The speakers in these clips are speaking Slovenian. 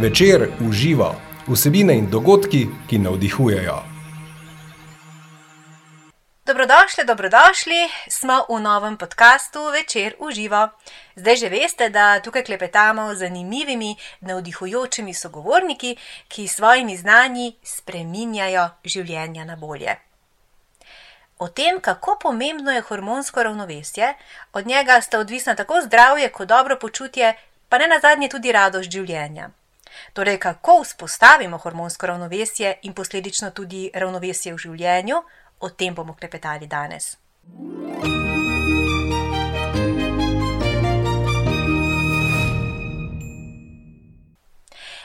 Večer uživa vsebine in dogodki, ki navdihujejo. Dobrodošli, dobrodošli, smo v novem podkastu Večer uživa. Zdaj že veste, da tukaj klepetamo z zanimivimi, navdihujočimi sogovorniki, ki s svojimi znanji spreminjajo življenja na bolje. O tem, kako pomembno je hormonsko ravnovesje, od njega sta odvisna tako zdravje kot dobro počutje, pa ne nazadnje tudi radost življenja. Torej, kako vzpostavimo hormonsko ravnovesje in posledično tudi ravnovesje v življenju, o tem bomo klepetali danes.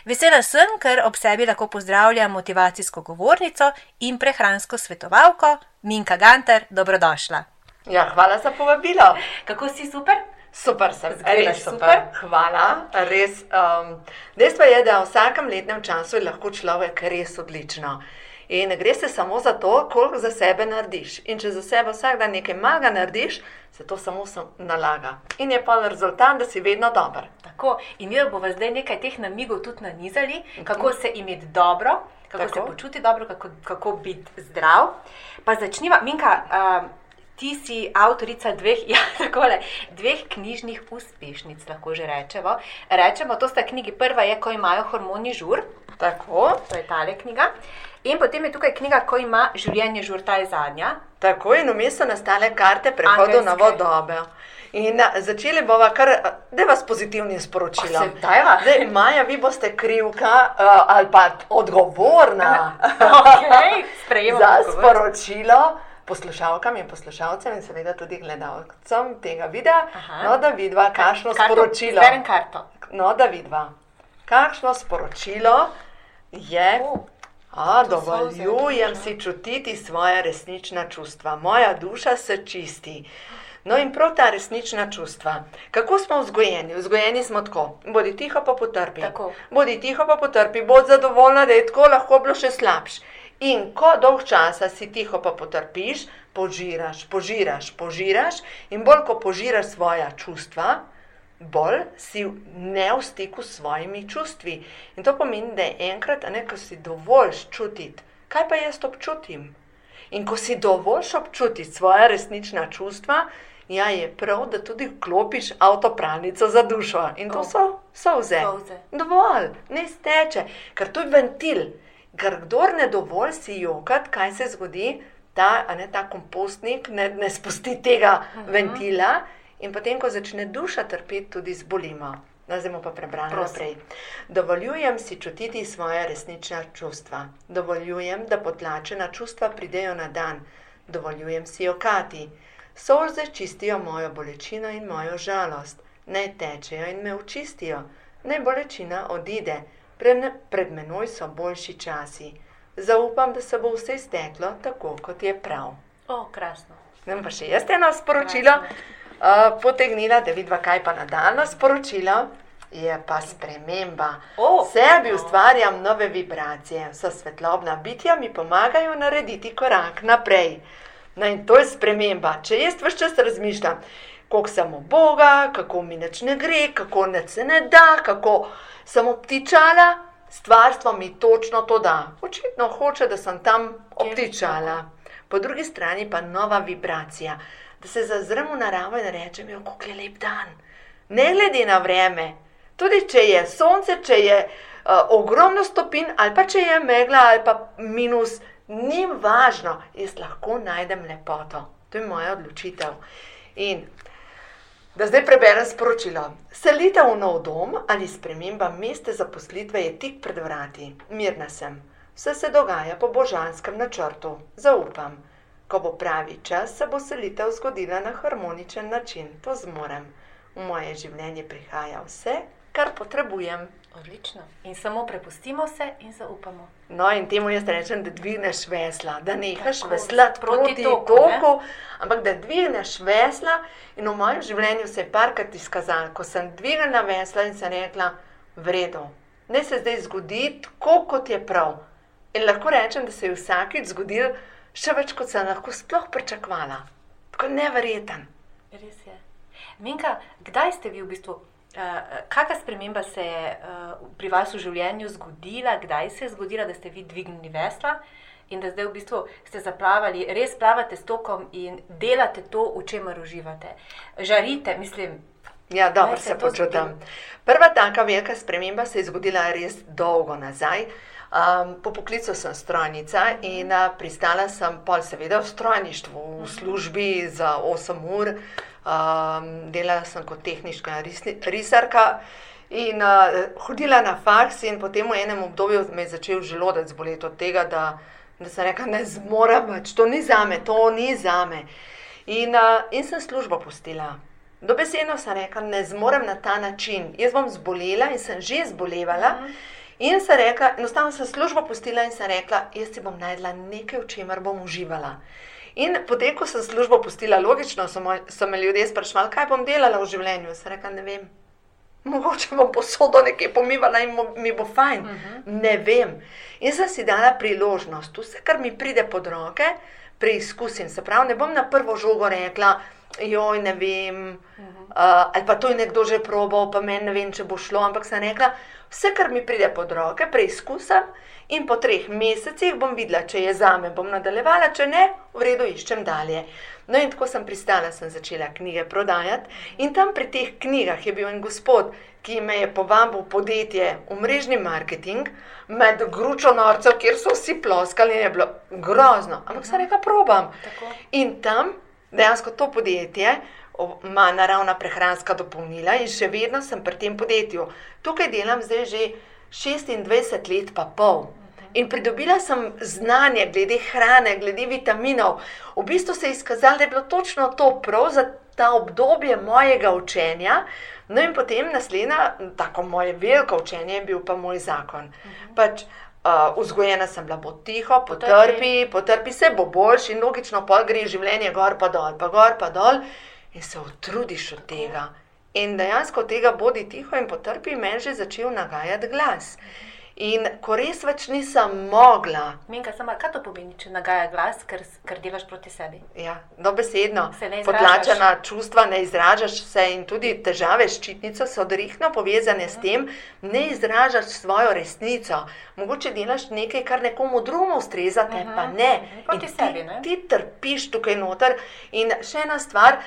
Vesela sem, ker ob sebi lahko pozdravljam motivacijsko govornico in prehransko svetovalko Minka Ganter. Dobrodošla. Ja, hvala za povabilo. Kako si super? Super, sem Zgleda res super. super. Hvala. Res, um, dejstvo je, da v vsakem letnem času je lahko človek res odlično. In ne gre se samo za to, koliko za sebe narediš. In če za sebe vsak dan nekaj malega narediš, se to samo sam nalaga. In je pa rezultat, da si vedno dober. Tako, in mi bomo zdaj nekaj teh namigov tudi nanizali, kako se imeti dobro, kako Tako. se počuti dobro, kako, kako biti zdrav. Pa začniva, Minka, um, ti si avtorica dveh, ja, takole, dveh knjižnih uspešnic, lahko že rečemo. Rečemo, to sta knjigi. Prva je, ko imajo hormoni žur, Tako, to je tale knjiga. In potem je tukaj knjiga, ko ima življenje žur, ta je zadnja. tako in vmes so nastale karte prehoda v novo Angelske. dobo. In začeli bomo kar, da vas pozitivnim sporočilom. Se dajva. Zdaj, Maja, vi boste krivka uh, ali pa odgovorna. Okay, za odgovor. sporočilo poslušalkam in poslušalcem, in seveda tudi gledalcem tega videa. Aha. No, da vidva, kakšno Karto- sporočilo. Berem karto. No, da vidva, kakšno sporočilo je. O, A, dovoljujem si čutiti svoje resnična čustva, moja duša se čisti. No, in prav ta resnična čustva. Kako smo vzgojeni? Vzgojeni smo tako: bodi tiho, pa potrpi. Tako. Bodi tiho, pa potrpi, bodi zadovoljna, da je tako lahko bilo še slabš. In ko dolg časa si tiho, pa potrpiš, požiraš, požiraš, požiraš, in bolj ko požiraš svoja čustva, bolj si ne v stiku s svojimi čustvi. In to pomeni, da je enkrat, a ne, ko si dovolj čutiti, kaj pa jaz občutim. In ko si dovolj občutiti svoje resnična čustva, ja, je prav, da tudi vklopiš avtopralnico za dušo. In to so. Solze. Dovolj, ne steče, ker to je ventil. Ker kdor ne dovolj si jokat, kaj se zgodi, ta, ne, ta kompostnik ne, ne spusti tega -huh. ventila in potem, ko začne duša trpeti, tudi zbolimo. No, zdaj pa prebrali Prosim. naprej. Dovoljujem si čutiti svoje resnična čustva. Dovoljujem, da potlačena čustva pridejo na dan. Dovoljujem si jokati. Solze čistijo mojo bolečino in mojo žalost. Naj tečejo in me očistijo. Naj bolečina odide. Pred, menoj so boljši časi. Zaupam, da se bo vse steklo tako, kot je prav. o, krasno. Zdaj pa še jaz eno sporočilo uh, potegnila, da vidva, kaj pa nadaljno sporočilo. Je pa sprememba. O! Sebi ustvarjam nove vibracije, vsa svetlobna bitja mi pomagajo narediti korak naprej. No in to je sprememba. Če jaz vse čas razmišljam, koliko sem Boga, kako mi nič ne gre, kako nič se ne da, kako sem obtičala, stvarstvo mi točno to da. Očitno hoče, da sem tam obtičala. Po drugi strani pa nova vibracija, da se zazrem v naravo in rečem, jo, kako je lep dan. Ne glede na vreme, tudi če je sonce, če je uh, ogromno stopinj, ali pa če je megla, ali pa minus, ni važno, jaz lahko najdem lepoto. To je moja odločitev. In da zdaj preberem sporočilo. Selitev v nov dom ali sprememba mesta zaposlitve je tik pred vrati. Mirna sem. Vse se dogaja po božanskem načrtu. Zaupam. Ko bo pravi čas, se bo selitev zgodila na harmoničen način. To zmorem. V moje življenje prihaja vse, kar potrebujem. Odlično. In samo prepustimo se in zaupamo. No, in temu jaz rečem, da dvigneš vesla, da nehaš Tako, veslati proti proti toku, toku, ne? ampak da dvigneš vesla. In v mojem življenju se je parkrat izkazalo, ko sem dvignila vesla in sem rekla, vredo, ne se zdaj zgodi tako, kot je prav. In lahko rečem, da se je vsakič zgodil še več, kot sem lahko sploh pričakovala. Tako neverjeten. Res je. Minka, kdaj ste vi v bistvu Kakšna sprememba se je uh, pri vas v življenju zgodila, kdaj se je zgodila, da ste vi dvignili vesla in da zdaj v bistvu ste zaplavali, res plavate s tokom in delate to, v čemer uživate. Žarite, mislim. Ja, dobro se počutim. Prva taka velika sprememba se je zgodila res dolgo nazaj. Um, po poklicu sem strojnica in uh, pristala sem pol seveda v strojništvu, v službi za 8 ur. Um, delala sem kot tehnična risni- risarka in uh, hodila na faks in potem v enem obdobju me je začel želodec boleti od tega, da, da sem rekla, ne zmorem več, to ni zame, to ni zame. In, uh, in sem službo pustila. Dobesedno sem rekla, ne zmorem na ta način. Jaz bom zbolela in sem že zbolevala. In sem rekla, enostavno sem službo pustila in sem rekla, jaz si bom najdla nekaj, v čemer bom uživala. In potem, ko sem službo pustila, logično so, moj, so me ljudje sprašvali, kaj bom delala v življenju. Sem rekla, ne vem. Mogoče bom posodo nekaj pomivala in mi bo fajn. Uh -huh. Ne vem. In sem si dala priložnost, vse, kar mi pride pod roke, preizkusim. Se pravi, ne bom na prvo žogo rekla, joj, ne vem. Uh -huh. uh, ali pa to je nekdo že probal, pa meni ne vem, če bo šlo. Ampak sem rekla, vse, kar mi pride pod roke, preizkusim. In po treh mesecih bom videla, če je za me, bom nadaljevala, če ne, v redu iščem dalje. No, in tako sem pristala, sem začela knjige prodajati. In tam pri teh knjigah je bil en gospod, ki me je povabil v podjetje v mrežni marketing, med gručo norcev, kjer so vsi ploskali in je bilo grozno. Ampak sem rekla, probam. Tako. In tam dejansko to podjetje ima naravna prehranska dopolnila in še vedno sem pri tem podjetju. Tukaj delam zdaj že 26 let pa pol. In pridobila sem znanje glede hrane, glede vitaminov. V bistvu se je izkazalo, da je bilo točno to prav za ta obdobje mojega učenja. No, in potem naslednja, tako moje veliko učenje, je bil pa moj zakon. Pač, uh, vzgojena sem bila, bo tiho, potrpi, potrpi se bo boljši, in logično pa gre življenje gor pa dol, pa gor pa dol, in se utrudiš od tega. In dejansko tega bodi tiho in potrpi, meni je že začel nagajati glas. In ko res več nisem mogla, Minka, samo kaj to pomeni, če nagaja glas, ker, ker delaš proti sebi? ja, dobesedno, Se potlačena čustva, ne izražaš se in tudi težave s ščitnico so odrihno povezane s tem, ne izražaš svojo resnico. Mogoče delaš nekaj, kar nekomu drugemu ustreza, te pa ne. mhm, proti In sebi, ti, ne. ti trpiš tukaj noter. In še ena stvar,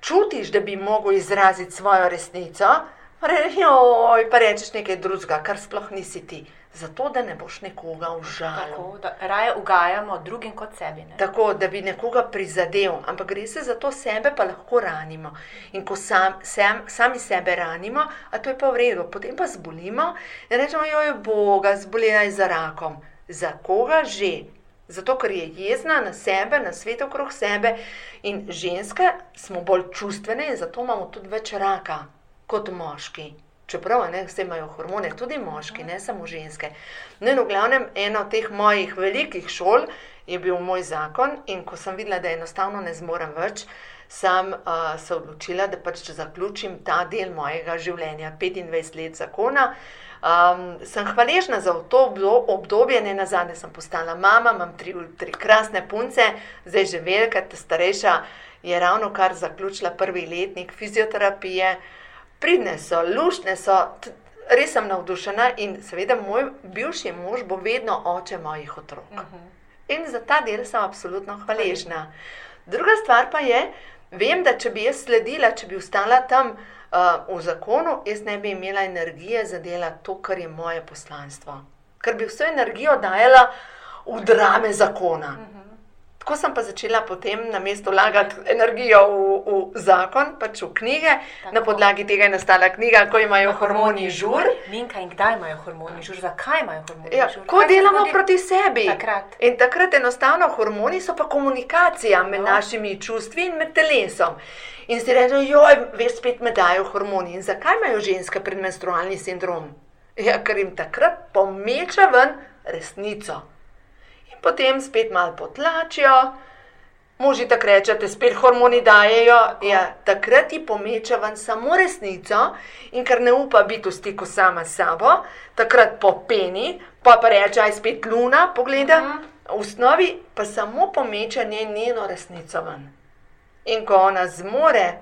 čutiš, da bi mogel izraziti svojo resnico, pa re- joj, pa rečeš nekaj drugega, kar sploh nisi ti. Zato, da ne boš nekoga užalil. Tako, da raje ugajamo drugim kot sebi. Ne? Tako, da bi nekoga prizadel, ampak gre se za to, sebe pa lahko ranimo. In ko sam, sam, sami sebe ranimo, a to je pa v redu, potem pa zbolimo in rečemo, joj, Boga, zbolela je za rakom. Za koga že? Zato, ker je jezna na sebe, na svet okrog sebe, in ženske smo bolj čustvene in zato imamo tudi več raka kot moški. Čeprav ne, vse imajo hormone, tudi moški, ne samo ženske. No, in v glavnem, ena od teh mojih velikih šol je bil moj zakon, in ko sem videla, da enostavno ne zmorem več, sem uh, se odločila, da pač zaključim ta del mojega življenja, 25 let zakona. Um, sem hvaležna za to obdo- obdobje, ne na zadnje sem postala mama, imam tri, tri krasne punce, zdaj že velika, ta starejša je ravno kar zaključila prvi letnik fizioterapije. Pridne so, luštne so, res sem navdušena in seveda moj bivši mož bo vedno oče mojih otrok. In za ta del sem absolutno hvaležna. Druga stvar pa je, vem, da če bi jaz sledila, če bi ostala tam uh, v zakonu, jaz ne bi imela energije za delati to, kar je moje poslanstvo. Ker bi vso energijo dajala v drame zakona. Tako sem pa začela potem na mesto vlagati energijo v, v zakon, pač v knjige. Tako. Na podlagi tega je nastala knjiga, ko imajo hormoni žur. Minka in kdaj imajo hormoni žur, zakaj imajo hormoni Ja, žur? ko Kaj delamo zgodi? proti sebi. Takrat. In takrat enostavno hormoni so pa komunikacija med No. našimi čustvi in med telesom. In si rečemo, joj, veš, spet me dajo hormoni. In zakaj imajo ženske predmenstrualni sindrom? Ja, ker jim takrat pomeče ven resnico. Potem spet malo potlačijo, Moži tako rečete, spet hormoni dajejo, ja, takrat ti pomeče ven samo resnico in ker ne upa biti v stiku sama s sabo, takrat popeni, pa pa reče, aj spet luna, pogleda, v osnovi pa samo pomeče njen- njeno resnico ven. In ko ona zmore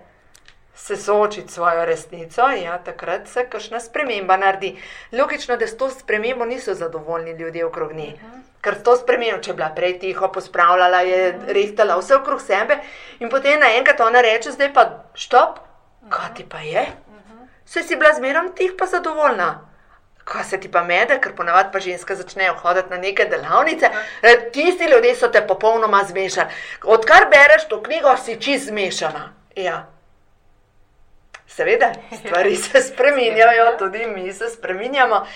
se soočiti s svojo resnico, ja, takrat se kakšna sprememba naredi. Logično, da s to spremembo niso zadovoljni ljudje okrog nje. Ker s to spremembo, če je bila prej tiho, pospravljala je, rehtala vse okrog sebe, in potem naenkrat ona reče, zdaj pa štop, kaj ti pa je? Vse si bila zmerom tih pa zadovoljna. Kaj se ti pa mede, ker ponavadi pa ženske začnejo hoditi na neke delavnice, e, tisti ljudje so te popolnoma zmešali. Odkar bereš to knjigo, si čist zmešana. Ja. Seveda, stvari se spreminjajo, tudi mi se spreminjamo.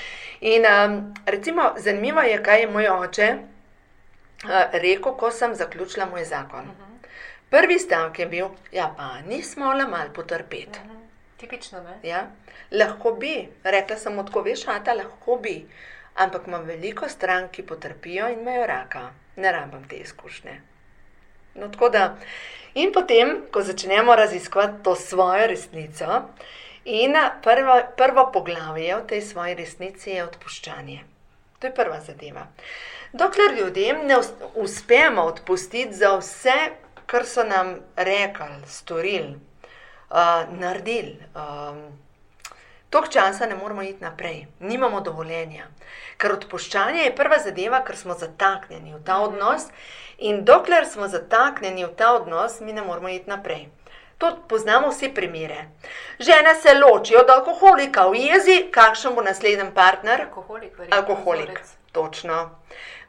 In um, recimo, zanimivo je, kaj je moj oče uh, rekel, ko sem zaključila moj zakon. Prvi stavek je bil, ja, pa nismo le malo potrpeti. Tipično, ne? Ja? Lahko bi, rekla sem, tako veš, ata, lahko bi, ampak imam veliko strank, ki potrpijo in imajo raka. Ne rabim te izkušnje. No, tako da, in potem, ko začnemo raziskovati to svojo resnico, in prvo, prvo poglavje v tej svoji resnici je odpuščanje. To je prva zadeva. Dokler ljudem ne us- uspemo odpustiti za vse, kar so nam rekli, storili, uh, naredili. Um, Tok časa ne moremo iti naprej, nimamo dovoljenja. Ker odpuščanje je prva zadeva, ker smo zataknjeni v ta odnos, in dokler smo zataknjeni v ta odnos, mi ne moremo iti naprej. To poznamo vse primere. Žene se ločijo od alkoholika v jezi, kakšen bo naslednji partner? Alkoholik, verjetno. Alkoholik, vzorec. točno.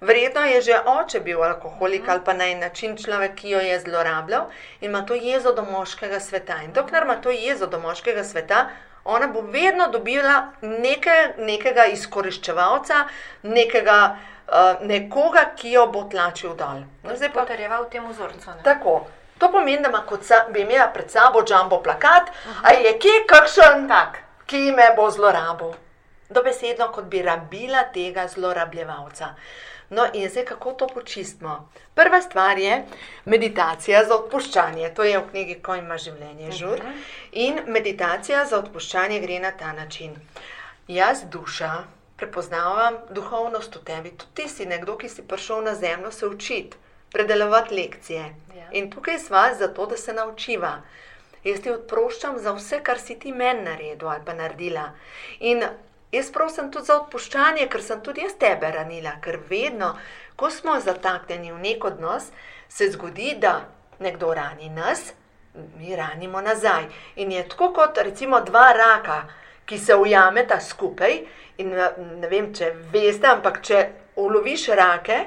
Verjetno je že oče bil alkoholik ali pa na en način človek, ki jo je zlorabljal in ima to jezo do moškega sveta. In dokler ima to jezo do moškega sveta, ona bo vedno dobila neke, nekega izkoriščevalca, nekega, uh, nekoga, ki jo bo tlačil dol. No, zdaj pa Potrjeval temu vzorcu. ne? tako. To pomeni, da ima sa, bi imela pred sabo jumbo plakat, a je kje kakšen Tak. ki me bo zlorabil. Dobesedno, kot bi rabila tega zlorabljevalca. No, in zdaj kako to počistimo? Prva stvar je meditacija za odpuščanje. To je v knjigi Ko ima življenje žur. In meditacija za odpuščanje gre na ta način. Jaz, duša, prepoznavam duhovnost v tebi. Tudi ti si nekdo, ki si prišel na zemljo se učiti, predelovati lekcije. Ja. In tukaj sva zato, da se naučiva. Jaz ti odproščam za vse, kar si ti meni naredil ali pa naredila. In jaz prosim tudi za odpuščanje, ker sem tudi jaz tebe ranila, ker vedno, ko smo zataknjeni v nek odnos, se zgodi, da nekdo rani nas, mi ranimo nazaj. In je tako kot recimo dva raka, ki se ujameta skupaj. In eh, ne vem, če veste, ampak če uloviš rake,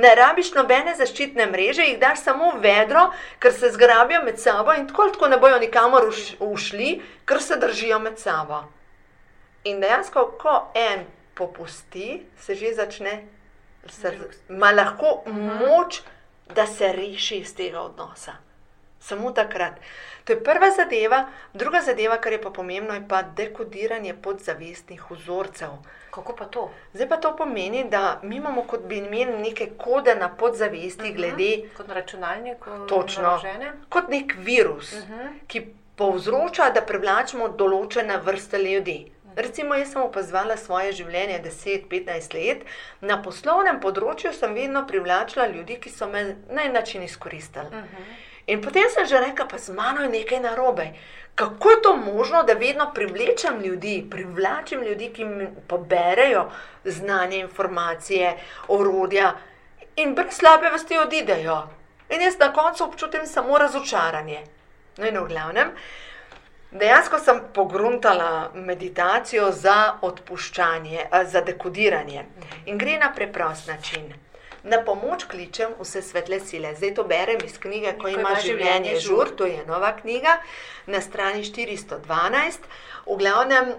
ne rabiš nobene zaščitne mreže, jih daš samo v vedro, ker se zgrabijo med sabo in tako, tako ne bojo nikamor uš- ušli, ker se držijo med sabo. In dejansko, ko en popusti, se že začne, se, ima lahko moč, da se reši iz tega odnosa. Samo takrat. To je prva zadeva, druga zadeva, kar je pa pomembno, je pa dekodiranje podzavestnih vzorcev. Kako pa to? Zdaj pa to pomeni, da mi imamo kot bi imeli neke kode na podzavesti glede Kot na računalniku. Točno. naložene? kot nek virus, uh -huh. ki povzroča, da privlačimo določene vrste ljudi. Recimo, jaz sem opazovala svoje življenje 10-15 let, na poslovnem področju sem vedno privlačila ljudi, ki so me na en način izkoristili. Uh -huh. In potem sem že rekla, pa z mano je nekaj narobe. Kako je to možno, da vedno privlečem ljudi, privlačim ljudi, ki mi poberejo znanje, informacije, orodja in brez slabe vesti odidejo. In jaz na koncu občutim samo razočaranje. No, in v glavnem, dejansko sem pogruntala meditacijo za odpuščanje, a, za dekodiranje. In gre na preprost način. Na pomoč kličem vse svetle sile. Zdaj to berem iz knjige, ko ima življenje žur, to je nova knjiga, na strani 412. V glavnem,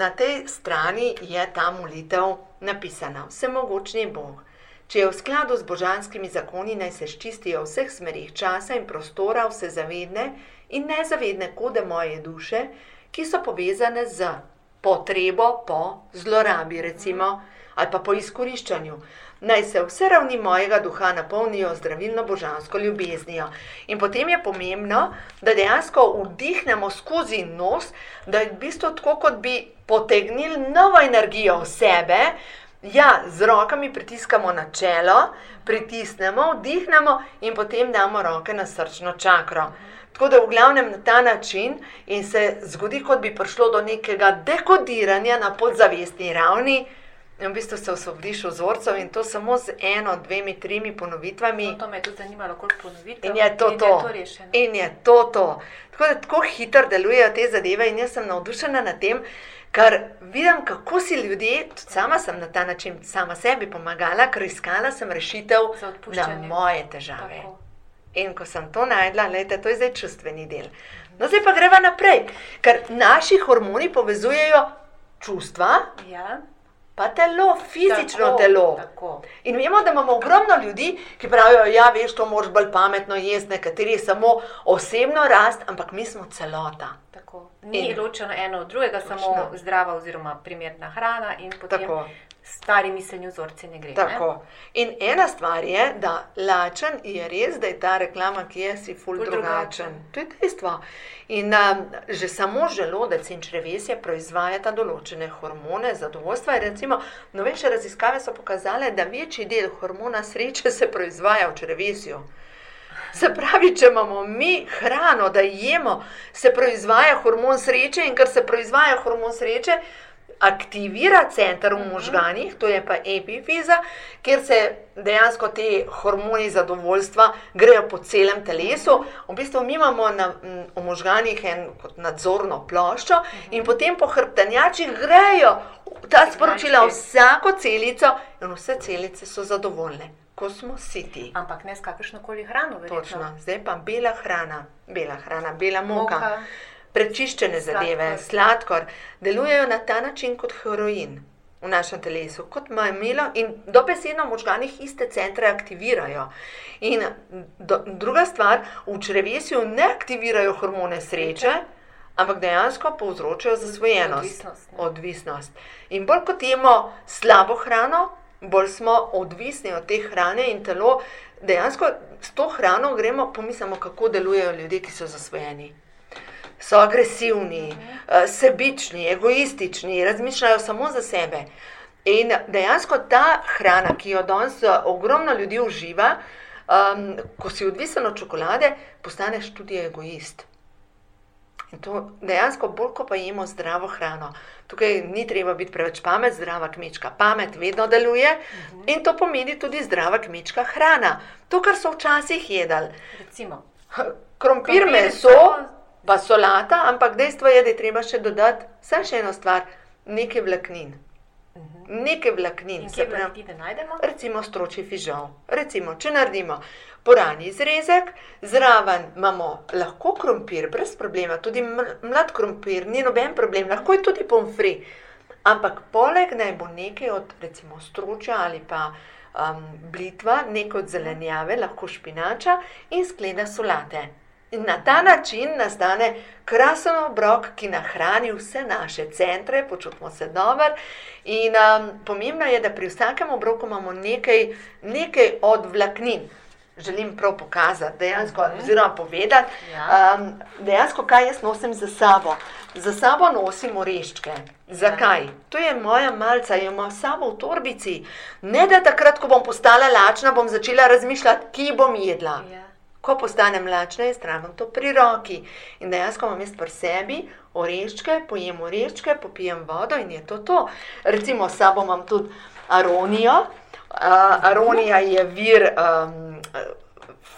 na tej strani je ta molitev napisana: Vsemogočni Bog. Če je v skladu z božanskimi zakoni, naj se ščistijo v vseh smerih časa in prostora, vse zavedne in nezavedne kode moje duše, ki so povezane z potrebo po zlorabi, recimo, ali pa po izkoriščanju. Naj se vse ravni mojega duha napolnijo z zdravilno božansko ljubeznijo. In potem je pomembno, da dejansko vdihnemo skozi nos, da je v bistvu tako, kot bi potegnili novo energijo v sebe. Ja, z rokami pritiskamo na čelo, pritisnemo, vdihnemo in potem damo roke na srčno čakro. Tako da v glavnem na ta način in se zgodi, kot bi prišlo do nekega dekodiranja na podzavestni ravni. In v bistvu se osvobodiš vzorcev in to samo z eno, dvemi, tremi ponovitvami. No, to me je tudi zanimalo, koliko ponovitev. In je to in to. Je to rešeno. In je to to. Tako da tako hitro delujejo te zadeve, in jaz sem navdušena nad tem, ker vidim, kako si ljudje, tudi sama sem na ta način sama sebi pomagala, ker iskala sem rešitev Za na moje težave. Tako. In ko sem to najdla, lejte, to je zdaj čustveni del. No, zdaj pa greva naprej, ker naši hormoni povezujejo čustva, Ja, pa telo, fizično tako, telo. Tako. In vemo, da imamo ogromno ljudi, ki pravijo, da ja, veš, to moraš bolj pametno jesti, nekateri samo osebno rast, ampak mi smo celota. Tako. Ni In- ločeno eno od drugega, samo Točno. zdrava oziroma primerna hrana in potem Tako. Stari miselni vzorci ne gre. Ne? Tako. In ena stvar je, da lačen je res, da je ta reklama, ki je si ful Ful drugačen. drugačen. To je dejstvo. In um, že samo želodec in črevesje proizvajata določene hormone zadovoljstva. Recimo, novejše raziskave so pokazale, da večji del hormona sreče se proizvaja v črevesju. Se pravi, če imamo mi hrano, da jemo, se proizvaja hormon sreče in ker se proizvaja hormon sreče, aktivira center v možganjih, to je pa epifiza, kjer se dejansko te hormoni zadovoljstva grejo po celem telesu. V bistvu mi imamo na, v možganjih en kot nadzorno ploščo in potem po hrbtenjačih grejo ta sporočila v vsako celico in vse celice so zadovoljne, ko smo siti. Ampak ne s kakršno koli hrano, verjetno. Točno, zdaj pa bela hrana, bela hrana, bela moka, Moka. Prečiščene zadeve, Sladkor. sladkor, delujejo na ta način kot heroin v našem telesu, kot mamilo in dobesedno v možganih iste centre aktivirajo. In do, druga stvar, v črevesju ne aktivirajo hormone sreče, ampak dejansko povzročajo zasvojenost, Odvisnost, odvisnost. In bolj kot jemo slabo hrano, bolj smo odvisni od te hrane in telo dejansko s to hrano gremo, pomislimo, kako delujejo ljudje, ki so zasvojeni. So agresivni, eh, sebični, egoistični, razmišljajo samo za sebe. In dejansko ta hrana, ki jo danes eh, ogromno ljudi uživa, um, ko si odvisen od čokolade, postaneš tudi egoist. In to dejansko bolj, ko pa jemo zdravo hrano. Tukaj ni treba biti preveč pamet, zdrava kmečka pamet vedno deluje in to pomeni tudi zdrava kmečka hrana. To, kar so včasih jedli, krompir, Krompir, meso, samo- pa solata, ampak dejstvo je, da je treba še dodati samo še eno stvar, nekaj vlaknin. Nekaj vlaknin, In se kje pravi. vlaknine najdemo? Recimo stročji fižol. Recimo, če naredimo porani izrezek, zraven imamo lahko krompir, brez problema, tudi ml- mlad krompir, ni noben problem, lahko je tudi pomfri. Ampak poleg naj bo nekaj od recimo stročja ali pa um, blitva, nekaj od zelenjave, lahko špinača in skleda solate. In na ta način nastane krasen obrok, ki nahrani vse naše centre, počutimo se dobro. In um, pomembno je, da pri vsakem obroku imamo nekaj, nekaj od vlaknin. Želim prav pokazati, dejansko, Mhm. oziroma povedati, Ja. um, dejansko, kaj jaz nosim za sabo. Za sabo nosim oreščke. Zakaj? To je moja malca, jo imam s sabo v torbici. Ne da takrat, ko bom postala lačna, bom začela razmišljati, kje bom jedla. Ja. Ko postanem lačna, je stravim to pri roki. In dejansko imam jaz pri sebi oreščke, pojem oreščke, popijem vodo in je to to. Recimo, s sabo imam tudi aronijo. Uh, aronija je vir um,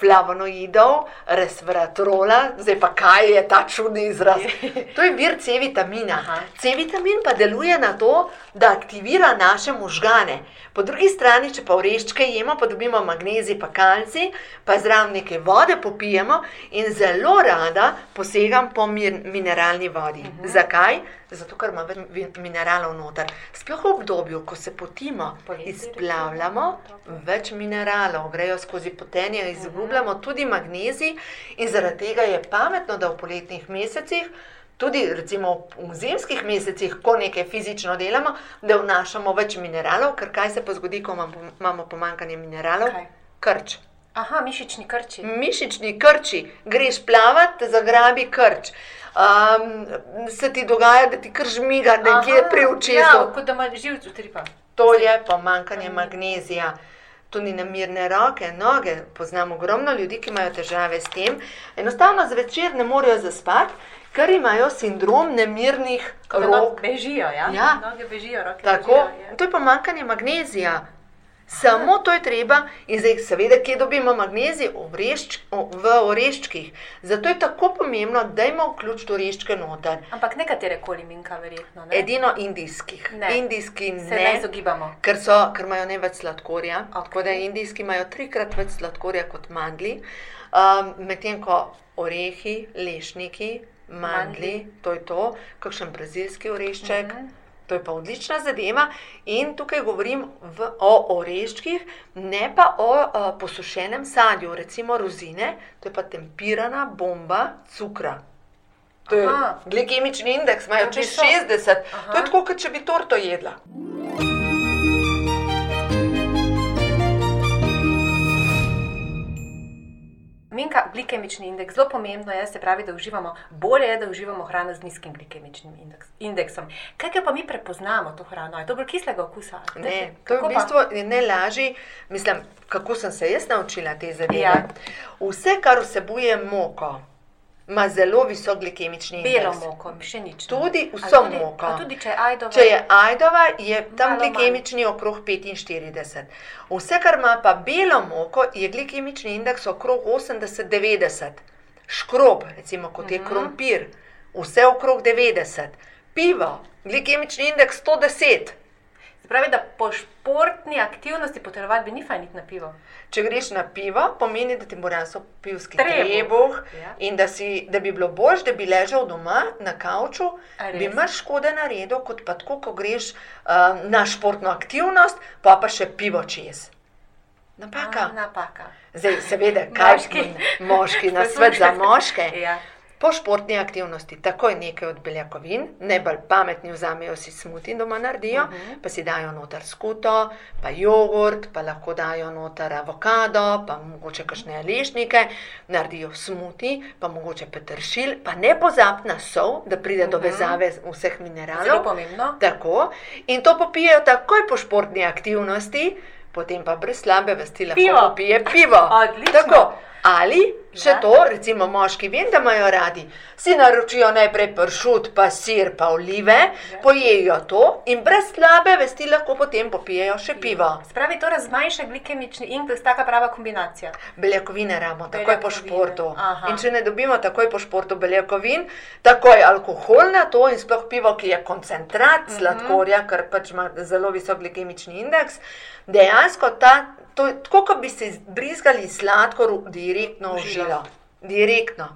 flavonoidov, resveratrola, zdaj pa kaj je ta čudni izraz. To je vir C vitamina. Aha. C vitamin pa deluje na to, da aktivira naše možgane. Po drugi strani, če pa oreščke jemo, pa dobimo magnezij, pa kalci, pa zraven nekaj vode popijemo in zelo rada posegam po mineralni vodi. Uh -huh. Zakaj? Zato, ker ima več mineralov noter. Sploh v obdobju, ko se potimo, izplavljamo recimo. več mineralov, grejo skozi potenje, izgubljamo tudi magnezij, in zaradi tega je pametno, da v poletnih mesecih, tudi recimo v zimskih mesecih, ko nekaj fizično delamo, da vnašamo več mineralov, ker kaj se pa zgodi, ko imamo- pomankanje mineralov? Kaj? Krč. Aha, mišični krči. Mišični krči, greš plavat, zagrabi krč. Um, se ti dogaja, da ti krč žmiga nekje Aha, pri očesu. Ja, kot da ima živc utripa. To je pomankanje magnezija. tudi nemirne roke, noge. Poznam ogromno ljudi, ki imajo težave s tem. Enostavno zvečer ne morejo zaspati, ker imajo sindrom nemirnih Ko da noge rok. bežijo, ja? Ja. Noge bežijo, roke Tako, bežijo. Ja. to je pomankanje magnezija. Samo to je treba, in zdaj, seveda, kje dobimo magnezij? Orešč, v oreščkih. Zato je tako pomembno, da imamo vključiti oreščke noter. Ampak nekatere koli minka, verjetno. Ne? Edino indijskih. Ne. Indijski Se ne izogibamo. Ker, so, ker imajo ne več sladkorja. Okay. Tako da indijski imajo trikrat več sladkorja kot mandli. Um, Medtem ko orehi, lešniki, mandli, Mandlji. to je to, kakšen brazilski orešček. Mhm. To je pa odlična zadeva, in tukaj govorim v, o oreščkih, ne pa o uh, posušenem sadju, recimo rozine, to je pa tempirana bomba cukra. To je Aha. glikemični indeks, imajo čez visok. 60, Aha. to je tako, kot če bi torto jedla. Minka, glikemični indeks, zelo pomembno je, se pravi, da uživamo, bolje je, da uživamo hrano z nizkim glikemičnim indeks, indeksom. Kaj pa mi prepoznamo to hrano? Je to bolj kislega okusa? Ne, težje? to je v Kako pa? bistvu ne lažje. Mislim, kako sem se jaz naučila te zadeve. Ja. Vse, kar vsebuje moko, ima zelo visok glikemični indeks. Belo moko, pšenično. Tudi A vso tudi- moko. Tudi če ajdova. Če je ajdova, je tam Malo manj. glikemični okrog 45. Vse, kar ima pa belo moko, je glikemični indeks okrog 80-90. Škrob, recimo kot je Mhm. krompir, vse okrog 90. Pivo, glikemični indeks 110. Se pravi, da po športni aktivnosti po telovadbi ni fajn iti na pivo. Če greš na pivo, pomeni, da ti bo rasel pivski Trebuh. trebuh Ja. in da, si, da bi bilo bolj, da bi ležal doma na kavču, bi manj škode naredil, kot pa tako, ko greš uh, na športno aktivnost, pa pa še pivo čez. Napaka. A, napaka. Zdaj, seveda, kaj Moški. moški na svet za moške. Ja. Po športni aktivnosti takoj nekaj od beljakovin, najbolj pametni vzamejo si smuti doma naredijo, uh Mhm. -huh. pa si dajo noter skuto, pa jogurt, pa lahko dajo noter avokado, pa mogoče kakšne lešnike, naredijo smuti, pa mogoče peteršilj, pa ne pozab na sol, da pride uh -huh. do Mhm. vezave vseh Zelo mineralov. pomembno. Tako, in to popijejo takoj po športni aktivnosti, potem pa brez slabe vesti lahko popije pivo. Odlično. Tako, ali še Ja. to, recimo moški, vem, da imajo radi, si naročijo najprej pršut, pa sir, pa olive, Ja. pojejo to in brez slabe vesti lahko potem popijejo še pivo. Spravi to razmanjša glikemični indeks, taka prava kombinacija. Beljakovine ramo takoj po športu. aha. In če ne dobimo takoj po športu beljakovin, takoj alkohol na to in sploh pivo, ki je koncentrat Mhm. sladkorja, ker pač ima zelo visok glikemični indeks, dejansko ta, to tako, kot bi se brizgali sladkor direktno v žilo. Direktno.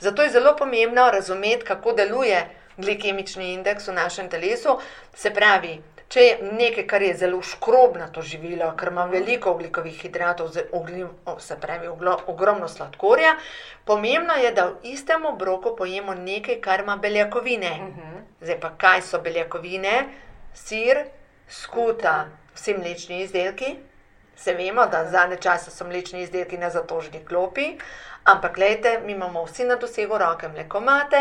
Zato je zelo pomembno razumeti, kako deluje glikemični indeks v našem telesu. Se pravi, če je nekaj, kar je zelo škrobnato živilo, ker ima veliko oglikovih hidratov, se pravi ogromno sladkorja, pomembno je, da v istem obroku pojemo nekaj, kar ima beljakovine. Mhm. Zdaj pa kaj so beljakovine? Sir, skuta, vsi mlečni izdelki. Se vemo, da zadnje čase so mlečni izdelki na zatožni klopi, ampak gledajte, mi imamo vsi na dosegu roke mlekomate,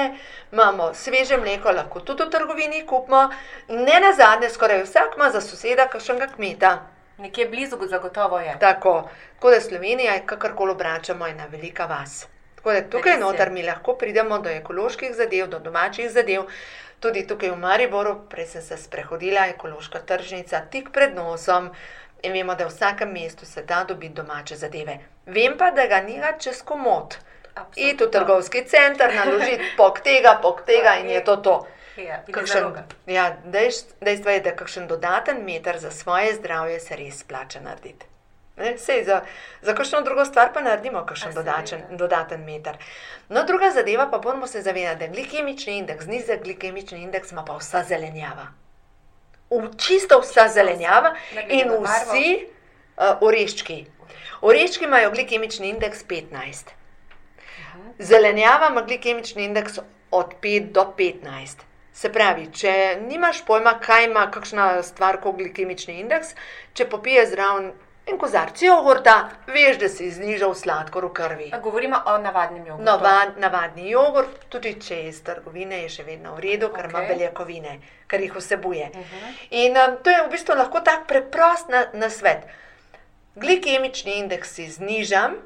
imamo sveže mleko, lahko tudi v trgovini kupimo, ne na zadnje, skoraj vsak ima za soseda kakšnega kmeta. Nekje blizu zagotovo je. Tako, tako da Slovenija, kakorkoli obračamo, je ena velika vas. Tako da tukaj noter mi lahko pridemo do ekoloških zadev, do domačih zadev. Tudi tukaj v Mariboru, prej sem se sprehodila, ekološka tržnica, tik pred nosom. In vemo, da v vsakem mestu se da dobiti domače zadeve. Vem pa, da ga ni ga čez komod. Iti v trgovski center, naložiti pok tega, pok tega in je to to. Ja, Kakšen, ja, dejst- dejstvo je, da kakšen dodaten meter za svoje zdravje se res splača narediti. Ne, sej, za, za kakšno drugo stvar pa naredimo kakšen dodačen, dodaten meter. No, druga zadeva pa moramo se zavedati, da glikemični indeks, nizek glikemični indeks ima pa vsa zelenjava. V čisto vsa zelenjava in vsi uh, oreščki. Oreščki imajo glikemični indeks 15. Zelenjava ima glikemični indeks od 5 do 15. Se pravi, če nimaš pojma, kaj ima kakšna stvar kot glikemični indeks, če popiješ zraven en kozarc jogurta, veš, da si znižal sladkor v krvi. A Govorimo o navadnem jogurtu. Navad, navadni jogurt, tudi če je iz trgovine, je še vedno v redu, ker ima Okej. beljakovine, ker jih vsebuje. Mhm. In um, to je v bistvu lahko tak preprost na, na svet. glikemični indeks si znižam,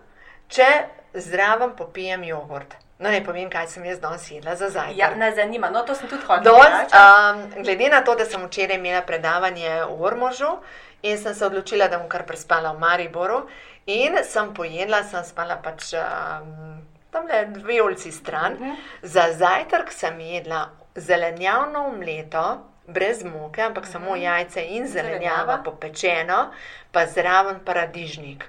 če zraven popijem jogurt. No, ne povem, kaj sem jaz danes jedla za zajtrk. Ja, me zanima, no to sem tudi vprašati. um, glede na to, da sem včeraj imela predavanje v Ormožu in sem se odločila, da bom kar prespala v Mariboru, in sem pojedla, sem spala pač um, tam le dve ulici stran. Mhm. Za zajtrk sem jedla zelenjavno omleto, brez moke, ampak samo jajce in zelenjava, Zelenjava. popečeno, pa zraven paradižnik.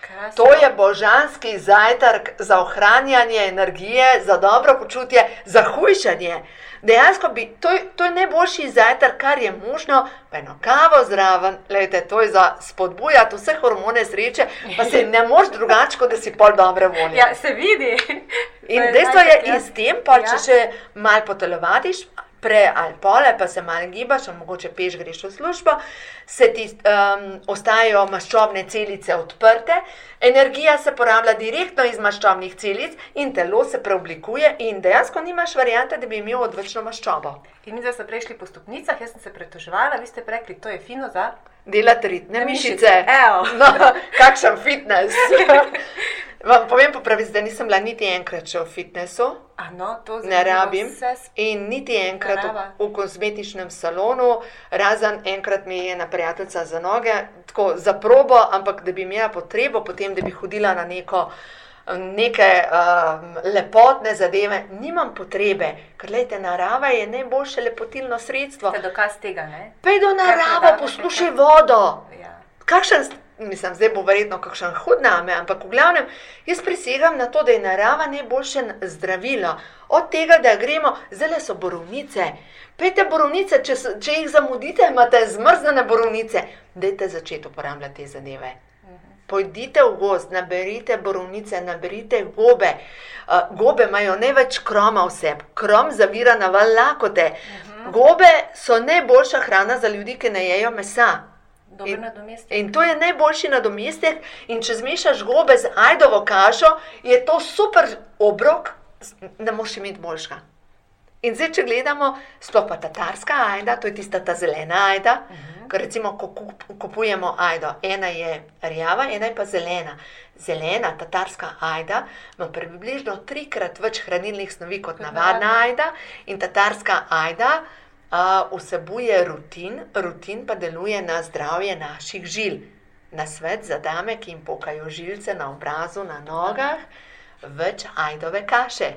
Krasno. To je božanski zajtrk za ohranjanje energije, za dobro počutje, za hujšanje. Dejansko bi, to, to je najboljši zajtrk, kar je možno, pa eno kavo zraven, lejte, to je za spodbujati vse hormone sreče, pa se ne moš drugače, kot da si pol dobre volje. Ja, se vidi. In dejstvo je, in s tem, pa, če Ja. še malo potelovadiš, prej ali pole, pa se malo gibaš, mogoče peš greš v službo, se ti um, ostajajo maščobne celice odprte, energija se porablja direktno iz maščobnih celic in telo se preoblikuje, in dejansko nimaš variante, da bi imel odvečno maščobo. In mi zdaj smo prešli po stopnicah, jaz sem se pretoževala, vi ste rekli, to je fino za. Delati ritne mišice. mišice, evo. No, kakšen fitness. Vam povem po pravici, da nisem bila niti enkrat še v fitnessu. A no, to Ne rabim. In niti enkrat v, v kozmetičnem salonu, razen enkrat mi je ena prijateljica za noge, tako za probo, ampak da bi imela potrebo potem, da bi hodila na neko. Neke um, lepotne zadeve, nimam potrebe, ker gledajte, narava je najboljše lepotilno sredstvo. Ste dokaz tega, ne? Pejdo naravo, poslušaj vodo. Ja. Kakšen, mislim, zdaj bo verjetno kakšen hud name, ampak v glavnem, jaz prisegam na to, da je narava najboljše zdravilo. Od tega, da gremo, zdaj so borovnice. Pejte borovnice, če, če jih zamudite, imate zmrznjene borovnice. Dajte začeti uporabljati te zadeve. Pojdite v gost, naberite borovnice, naberite gobe. Uh, gobe imajo največ kroma vseb, krom zavira na val lakote. Gobe so najboljša hrana za ljudi, ki ne jejo mesa. In-. In to je najboljši nadomestek. In če zmešaš gobe z ajdovo kašo, je to super obrok, ne moš imeti boljšega. In zdaj, če gledamo, sploh pa tatarska ajda, to je tista ta zelena ajda. Uh -huh. Ker recimo, ko kup- kupujemo ajdo, ena je rjava, ena je pa zelena. Zelena tatarska ajda ima približno trikrat več hranilnih snovi kot navadna. ajda, in tatarska ajda uh, vsebuje rutin, rutin pa deluje na zdravje naših žil. Na svet za dame, ki jim pokajo žilce na obrazu, na nogah, več ajdove kaše.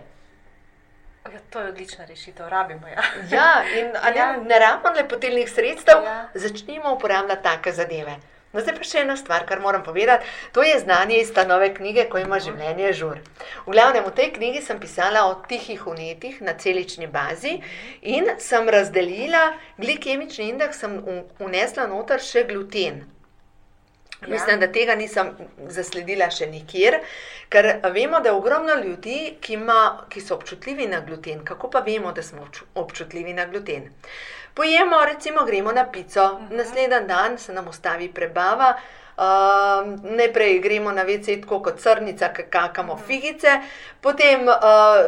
Ja, to je odlična rešitev, rabimo ja. Ja, in a ne, Ja. ne rabimo lepotilnih sredstev, Ja. začnimo uporabljati take zadeve. No, zdaj pa še ena stvar, kar moram povedati. To je znanje iz ta nove knjige, ko ima življenje žur. V glavnem, v tej knjigi sem pisala o tihih unetih na celični bazi in sem razdelila glikemični indeks, sem unesla noter še gluten. Ja. Mislim, da tega nisem zasledila še nikjer, ker vemo, da je ogromno ljudi, ki, ima, ki so občutljivi na gluten. Kako pa vemo, da smo obču- občutljivi na gluten? Pojemo, recimo, gremo na pico, uh -huh. naslednji dan se nam ustavi prebava. Uh, najprej gremo na WC tako kot crnica, ki kakamo figice, potem uh,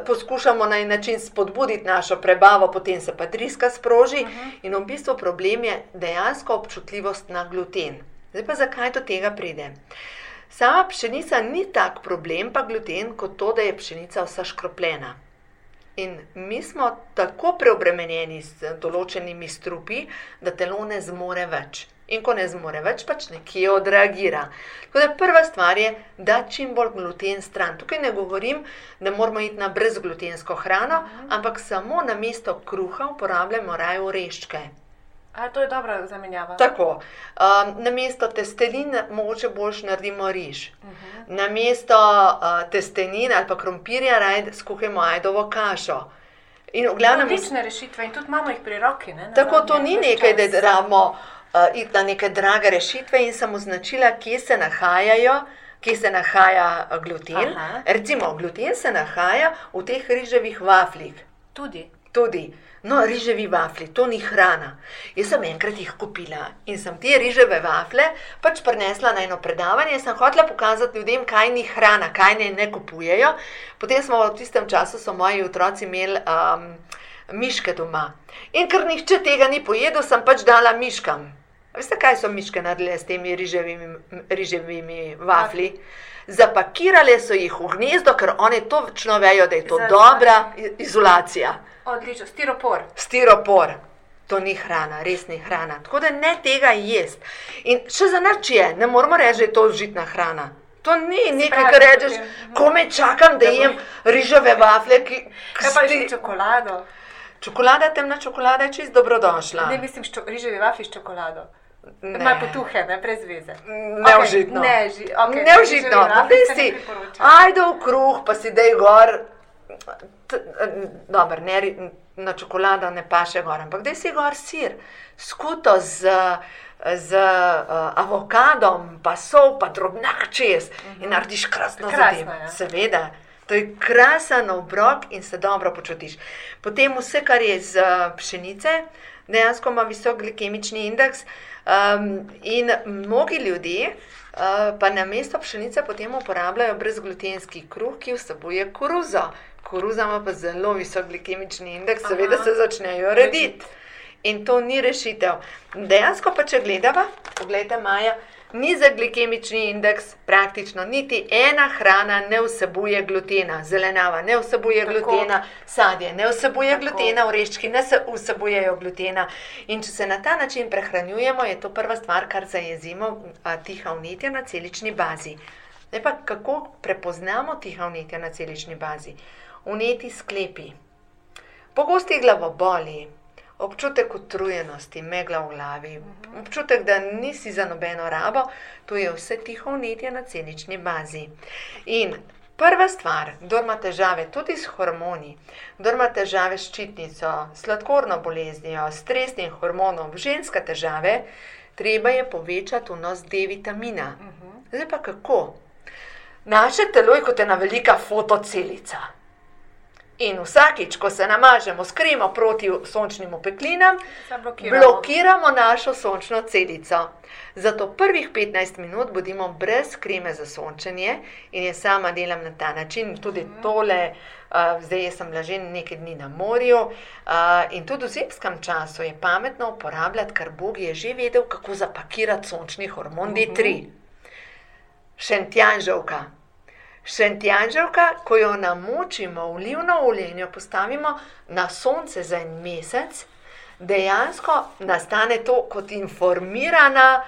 poskušamo na en način spodbuditi našo prebavo, potem se pa driska sproži. Uh -huh. In v bistvu problem je dejansko občutljivost na gluten. Zdaj pa zakaj do tega pride? Sama pšenica ni tak problem, pa gluten, kot to, da je pšenica vsa škropljena. In mi smo tako preobremenjeni z določenimi strupi, da telo ne zmore več. In ko ne zmore več, pač nekje odreagira. Tako da prva stvar je, da čim bolj gluten stran. Tukaj ne govorim, da moramo iti na brezglutensko hrano, ampak samo na mesto kruha uporabljamo raje oreščke. A, to je dobra zamenjava. Tako, um, na mesto testelin mogoče boš naredimo riž. Uh -huh. Na mesto uh, testenin ali pa krompirja raje skuhamo ajdovo kašo. In v glavnem, Odlične rešitve in tudi imamo jih pri roki. Ne, tako to ni nekaj, da rabimo uh, iti na neke drage rešitve in sem označila, kje se nahajajo. Kje se nahaja uh, gluten? Aha. Recimo, gluten se nahaja v teh riževih vafljih. Tudi. Tudi, no, riževi vafli, to ni hrana. Jaz sem enkrat jih kupila in sem te riževe vafle pač prinesla na eno predavanje. Sem hotela pokazati ljudem, kaj ni hrana, kaj ne, ne kupujejo. Potem smo v tistem času, so moji otroci imeli um, miške doma. In ker nihče tega ni pojedel, sem pač dala miškam. Veste, kaj so miške naredile s temi riževimi, riževimi vafli? Zapakirale so jih v gnezdo, ker oni točno vejo, da je to Za- dobra izolacija. Odlično, stiropor. Stiropor. To ni hrana, res ni hrana. Tako da ne tega jesti. In še za nič je, ne moramo reči, da je to užitna hrana. To ni nekaj, kar rečeš, ko me čakam, da jem riževe vafle, ki pa že sti- čokolado? Čokolada, temna čokolada je čist dobrodošla. Ne mislim, što, riževi vafli s čokolado. Ne. Malo potuhe, ne, brez veze. Neužitno. Okay, ne, ži, okay, Neužitno. riževi No, vafli daj se ne si, ajde v kruh, pa si dej gor. T- Dober, ne, na čokolado ne paše gor, ampak daj si gor sir, skuto z, z uh, avokadom, pa sol, pa drobnak čez in narediš krasno Mhm. Krasno, zadevo. ja. Seveda. To je krasen obrok in se dobro počutiš. Potem vse, kar je iz uh, pšenice, dejansko ima visok glikemični indeks. Um, in mnogi ljudje uh, pa na mesto pšenice potem uporabljajo brezglutenski kruh, ki vsebuje koruzo. Koruza ima pa zelo visok glikemični indeks, seveda Aha. se začnejo rediti. In to ni rešitev. Dejansko pa, če gledava, pogledajte, Maja, nizek glikemični indeks, praktično niti ena hrana ne vsebuje glutena, zelenjava ne vsebuje Tako. glutena, sadje ne vsebuje Tako. glutena, oreščki ne se vsebujejo glutena. In če se na ta način prehranjujemo, je to prva stvar, kar zajezimo a, tiha vnetja na celični bazi. Zdaj pa kako prepoznamo tiha vnetja na celični bazi? Vneti sklepi, pogosti glavoboli, občutek utrujenosti, megla v glavi, občutek, da nisi za nobeno rabo, to je vse tiho vnetje na celični bazi. In prva stvar, kdo ima težave tudi s hormoni, kdo ima težave s ščitnico, sladkorno boleznijo, stresnim hormonom, ženska težave, treba je povečati vnos D vitamina. Zdaj pa kako? Naše telo je kot ena velika fotocelica. In vsakič, ko se namažemo s kremo proti sončnim opeklinam, Zablokiramo. blokiramo našo sončno celico. Zato prvih 15 minut bodimo brez kreme za sončenje in jaz sama delam na ta način. Tudi tole, uh, zdaj sem bila že nekaj dni na morju uh, in tudi v zimskem času je pametno uporabljati, ker Bog je že vedel, kako zapakirati sončni hormon D3. Šentjanžovka. Šentjanževka, ko jo namočimo v olivno olje in jo postavimo na sonce za en mesec, dejansko nastane to kot informirana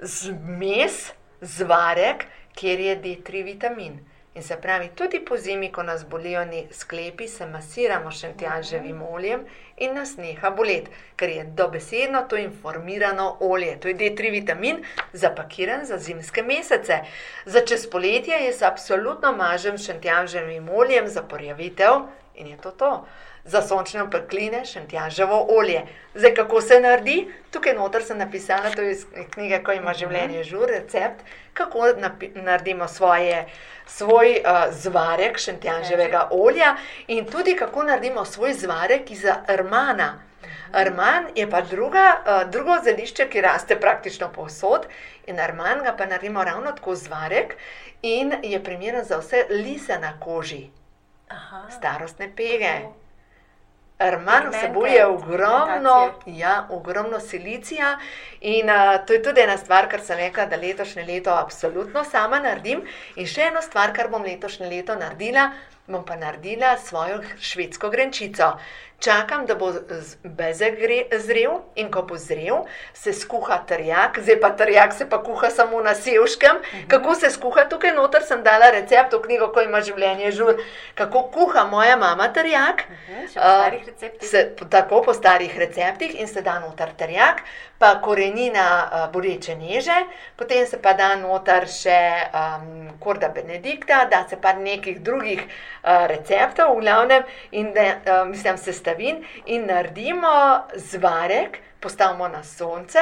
zmes, zvarek, kjer je D3 vitamin. In se pravi, tudi po zimi, ko nas bolijo sklepi, se masiramo šentjanževim oljem in nas neha boleti, ker je dobesedno to informirano olje. To je D3 vitamin, zapakiran za zimske mesece. Za čez poletje jaz absolutno mažem šentjanževim oljem za porjavitev in je to to. Za sončne opekline šentjanževo olje. Zdaj, kako se naredi? Tukaj noter sem napisala, to je iz knjige, ko ima življenje žur, recept, kako naredimo svoje, svoj uh, zvarek šentjanževega olja in tudi kako naredimo svoj zvarek iz armana. Arman je pa druga, uh, drugo zelišče, ki raste praktično povsod in arman ga pa naredimo ravno tako zvarek in je primeren za vse lise na koži, Aha. starostne pege. Arman Pigmente, vsebuje ogromno, ja, ogromno silicija in uh, to je tudi ena stvar, kar sem rekla, da letošnje leto absolutno sama naredim. In še ena stvar, kar bom letošnje leto naredila, bom pa naredila svojo švedsko grenčico. Čakam, da bo bezeg zrel in ko bo zrel, se skuha trjak, zdaj pa trjak se pa kuha samo na sevškem. Kako se skuha, tukaj noter sem dala recept v knjigo, ko ima življenje žur, kako kuha moja mama trjak. Mhm, še po starih receptih. Se, tako po starih receptih in se da noter trjak, pa korenina uh, boreče neže, potem se pa da noter še um, korda benedikta, da se pa nekih drugih uh, receptov, v glavnem, in da, mislim, sestavin in naredimo zvarek, postavimo na sonce,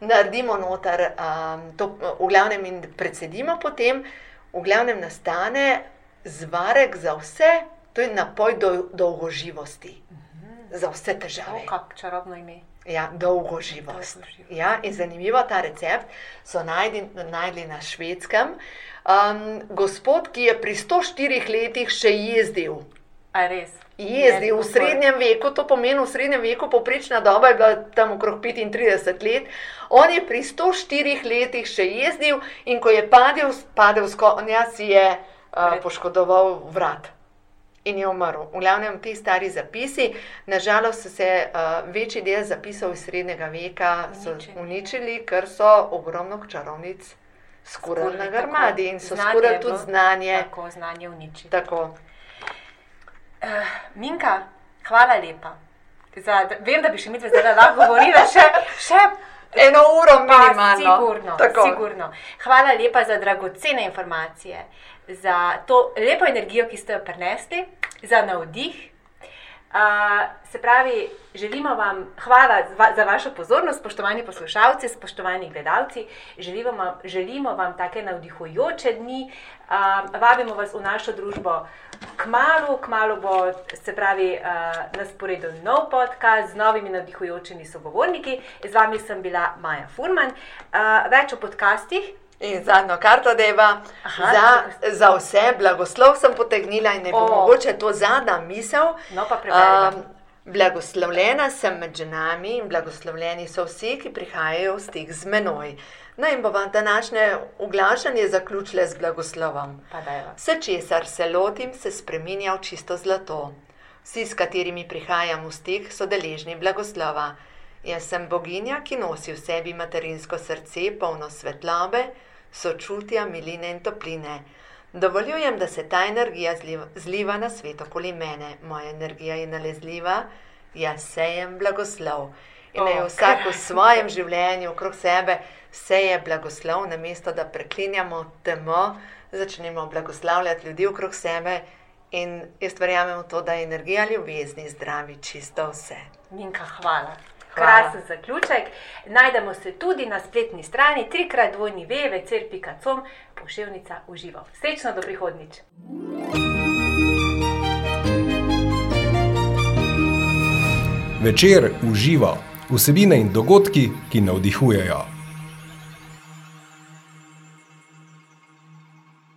naredimo noter, um, to, v glavnem in predsedimo potem, v glavnem nastane zvarek za vse, to je napoj do, dolgoživosti za vse O, težave. kak čarobno ime. Ja, dolgoživost. Dolgoživost. Ja, in zanimivo, ta recept so najdi, najdli na švedskem. Um, gospod, ki je pri 104 letih še jezdil. A res? Jezdi v Ne, srednjem veku, to pomeni v srednjem veku, povprečna doba je bila tam okrog 35 let. On je pri 104 letih še jezdil in ko je padel, padel s konja, si je uh, poškodoval vrat. In je umrl. V glavnem ti stari zapisi, nažalost so se uh, večji del zapisov iz srednjega veka Uničili. uničili, ker so ogromno čarovnic skurali na grmadi in so je tudi znanje. Tako znanje uniči. Tako. Uh, Minka, hvala lepa. Za, vem, da bi še mi dve zdaj lahko govorila še, še Eno uro pa minimalno. sigurno, sigurno. Hvala lepa za dragocene informacije, za to lepo energijo, ki ste jo prinesli, za navdih. Uh, se pravi, želimo vam hvala za, vašo pozornost, spoštovani poslušalci, spoštovani gledalci. Želimo vam, želimo vam take navdihujoče dni. Uh, vabimo vas v našo družbo kmalo, kmalo bo se pravi uh, na sporedu nov podcast z novimi navdihujočimi sogovorniki. Z vami sem bila Maja Furman. Uh, več o podcastih. In zadnjo karto deva, Aha, za, tako. za vse, blagoslov sem potegnila in ne bo O. mogoče to zadnja misel. No, pa preberemo. Um, blagoslovljena sem med ženami in blagoslovljeni so vsi, ki prihajajo v stik z menoj. No in bova današnje oglašanje zaključile z blagoslovom. Vse, česar se lotim, se spreminja v čisto zlato. Vsi, s katerimi prihajam v stik, so deležni blagoslova. Jaz sem boginja, ki nosi v sebi materinsko srce, polno svetlobe, sočutja, miline in topline. Dovoljujem, da se ta energija zliva, zliva na svet okoli mene. Moja energija je nalezljiva, jaz sejem blagoslov. In naj O, vsak v svojem življenju, okrog sebe, seje blagoslov, namesto da preklinjamo temo, začnemo blagoslavljati ljudi okrog sebe. In jaz verjamem v to, da je energija ljubezni zdravi čisto vse. Minka, hvala. Krasen zaključek. Najdemo se tudi na spletni strani trikrat dvojni ve, vecer.com, poševnica uživo. Srečno do prihodnič. Večer uživa vsebine in dogodki, ki navdihujejo.